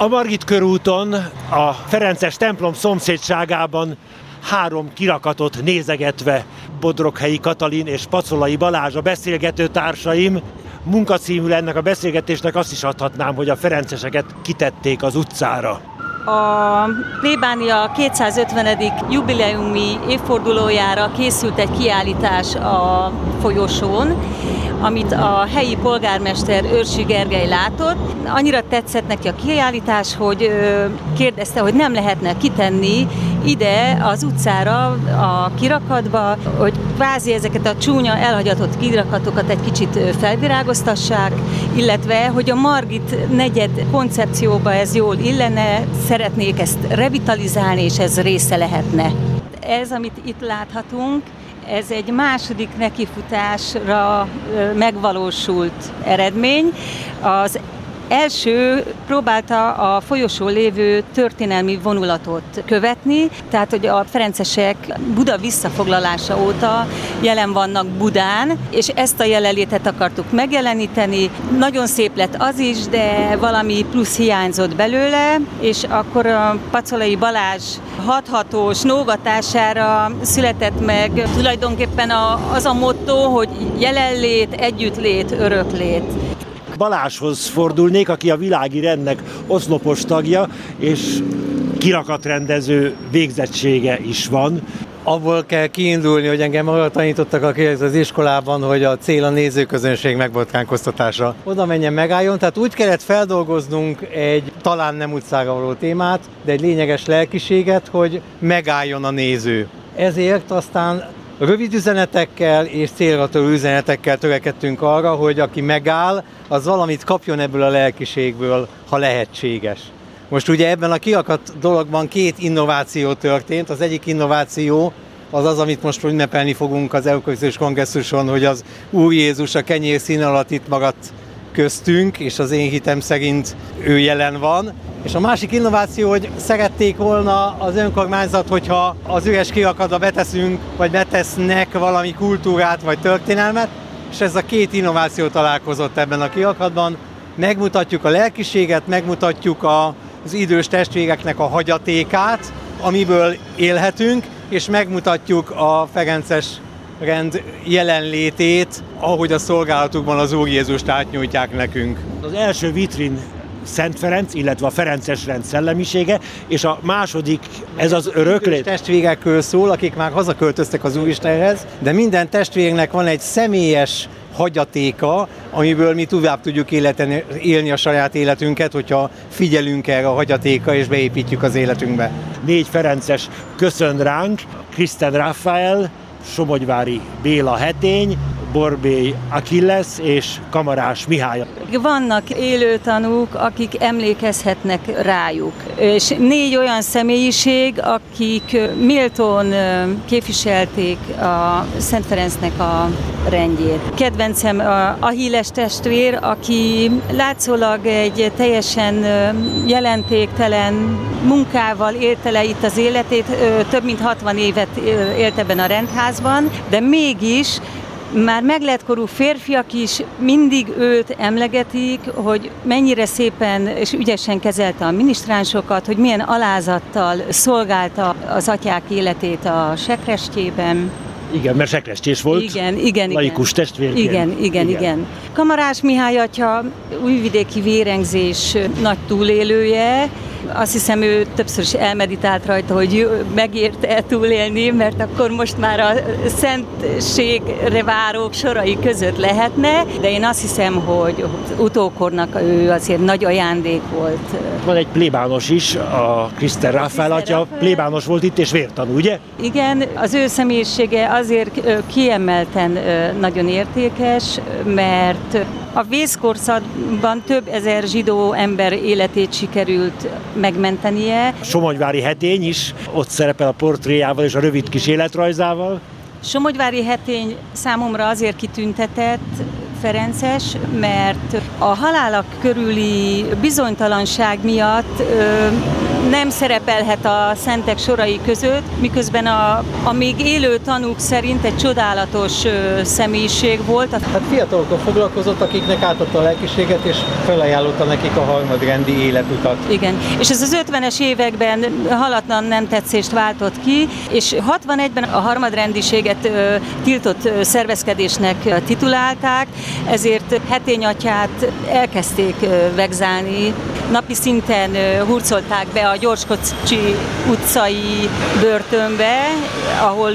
A Margit körúton, a Ferences templom szomszédságában három kirakatot nézegetve Bodroghelyi Katalin és Pacolai Balázs a beszélgető társaim. Munkacímül ennek a beszélgetésnek azt is adhatnám, hogy a ferenceseket kitették az utcára. A plébánia 250. jubileumi évfordulójára készült egy kiállítás a folyosón, amit a helyi polgármester Őrsi Gergely látott. Annyira tetszett neki a kiállítás, hogy kérdezte, hogy nem lehetne kitenni ide az utcára, a kirakatba, hogy kvázi ezeket a csúnya elhagyatott kirakatokat egy kicsit felvirágoztassák, illetve, hogy a Margit negyed koncepcióba ez jól illene, szeretnék ezt revitalizálni, és ez része lehetne. Ez, amit itt láthatunk, ez egy második nekifutásra megvalósult eredmény. Az első próbálta a folyosón lévő történelmi vonulatot követni, tehát hogy a ferencesek Buda visszafoglalása óta jelen vannak Budán, és ezt a jelenlétet akartuk megjeleníteni. Nagyon szép lett az is, de valami plusz hiányzott belőle, és akkor a Pacolai Balázs hathatós nógatására született meg tulajdonképpen az a motto, hogy jelenlét, együttlét, öröklét. Balázshoz fordulnék, aki a világi rendnek oszlopos tagja, és kirakatrendező végzettsége is van. Abból kell kiindulni, hogy engem arra tanítottak a az iskolában, hogy a cél a nézőközönség megbotkánkoztatása. Oda menjen, megálljon, tehát úgy kellett feldolgoznunk egy talán nem utcára való témát, de egy lényeges lelkiséget, hogy megálljon a néző. Ezért aztán Rövid üzenetekkel és célra törő üzenetekkel törekedtünk arra, hogy aki megáll, az valamit kapjon ebből a lelkiségből, ha lehetséges. Most ugye ebben a kiakadt dologban két innováció történt. Az egyik innováció az az, amit most ünnepelni fogunk az Eukarisztus kongresszuson, hogy az Úr Jézus a kenyér szín alatt itt maradt köztünk, és az én hitem szerint ő jelen van. És a másik innováció, hogy szerették volna az önkormányzat, hogyha az üres kirakatba beteszünk, vagy betesznek valami kultúrát, vagy történelmet, és ez a két innováció találkozott ebben a kirakatban. Megmutatjuk a lelkiséget, megmutatjuk az idős testvéreknek a hagyatékát, amiből élhetünk, és megmutatjuk a Ferences rend jelenlétét, ahogy a szolgálatukban az Úr Jézust átnyújtják nekünk. Az első vitrin Szent Ferenc, illetve a Ferences rend szellemisége, és a második, ez az öröklét. Testvérekről szól, akik már hazaköltöztek az Úristenhez, de minden testvérnek van egy személyes hagyatéka, amiből mi tovább tudjuk életen, élni a saját életünket, hogyha figyelünk erre a hagyatéka és beépítjük az életünkbe. Négy Ferences köszön ránk, Kristen Rafael, Somogyvári Béla Hetény, Borbély Akilles és Kamarás Mihály. Vannak élő tanúk, akik emlékezhetnek rájuk. És négy olyan személyiség, akik méltón képviselték a Szent Ferencnek a rendjét. Kedvencem a Híles testvér, aki látszólag egy teljesen jelentéktelen munkával élte le itt az életét, több mint 60 évet élt ebben a rendházban, de mégis már meglehetkorú férfiak is mindig őt emlegetik, hogy mennyire szépen és ügyesen kezelte a minisztránsokat, hogy milyen alázattal szolgálta az atyák életét a sekrestjében. Igen, mert sekrestés volt. Igen, igen, laikus igen. testvérként. Igen, igen, igen, igen. Kamarás Mihály atya újvidéki vérengzés nagy túlélője, azt hiszem, ő többször is elmeditált rajta, hogy megérte túlélni, mert akkor most már a szentségre várók sorai között lehetne, de én azt hiszem, hogy utókornak ő azért nagy ajándék volt. Van egy plébános is, a Kriszter Rafael atya, plébános volt itt, és vértanú, ugye? Igen, az ő személyisége azért kiemelten nagyon értékes, mert a vészkorszakban több ezer zsidó ember életét sikerült megmentenie. Somogyvári hetény is ott szerepel a portréjával és a rövid kis életrajzával. Somogyvári hetény számomra azért kitüntetett, Ferences, mert a halálak körüli bizonytalanság miatt ö, nem szerepelhet a szentek sorai között, miközben a, a még élő tanúk szerint egy csodálatos személyiség volt. Hát fiatalokkal foglalkozott, akiknek átadta a lelkiséget, és felajánlotta nekik a harmadrendi életutat. Igen, és ez az 50-es években halatlan nem tetszést váltott ki, és 61-ben a harmadrendiséget tiltott szervezkedésnek titulálták, ezért hetényatyát elkezdték vegzálni. Napi szinten hurcolták be a Gyorskocsi utcai börtönbe, ahol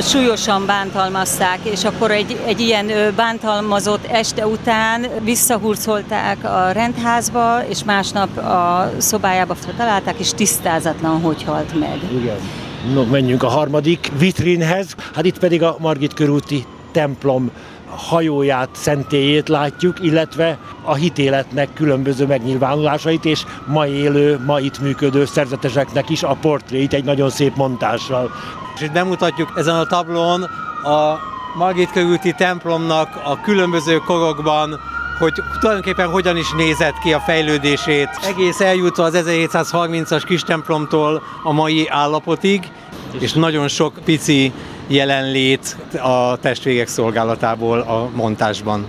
súlyosan bántalmazták, és akkor egy, egy ilyen bántalmazott este után visszahurcolták a rendházba, és másnap a szobájába találták, és tisztázatlan, hogy halt meg. Igen. No, menjünk a harmadik vitrinhez. Hát itt pedig a Margit körúti templom hajóját, szentélyét látjuk, illetve a hitéletnek különböző megnyilvánulásait, és ma élő, ma itt működő szerzeteseknek is a portréit egy nagyon szép montással. És itt bemutatjuk ezen a tablón a Margit körülti templomnak a különböző korokban hogy tulajdonképpen hogyan is nézett ki a fejlődését. Egész eljutva az 1730-as kis templomtól a mai állapotig, és nagyon sok pici jelenlét a testvérek szolgálatából a montásban.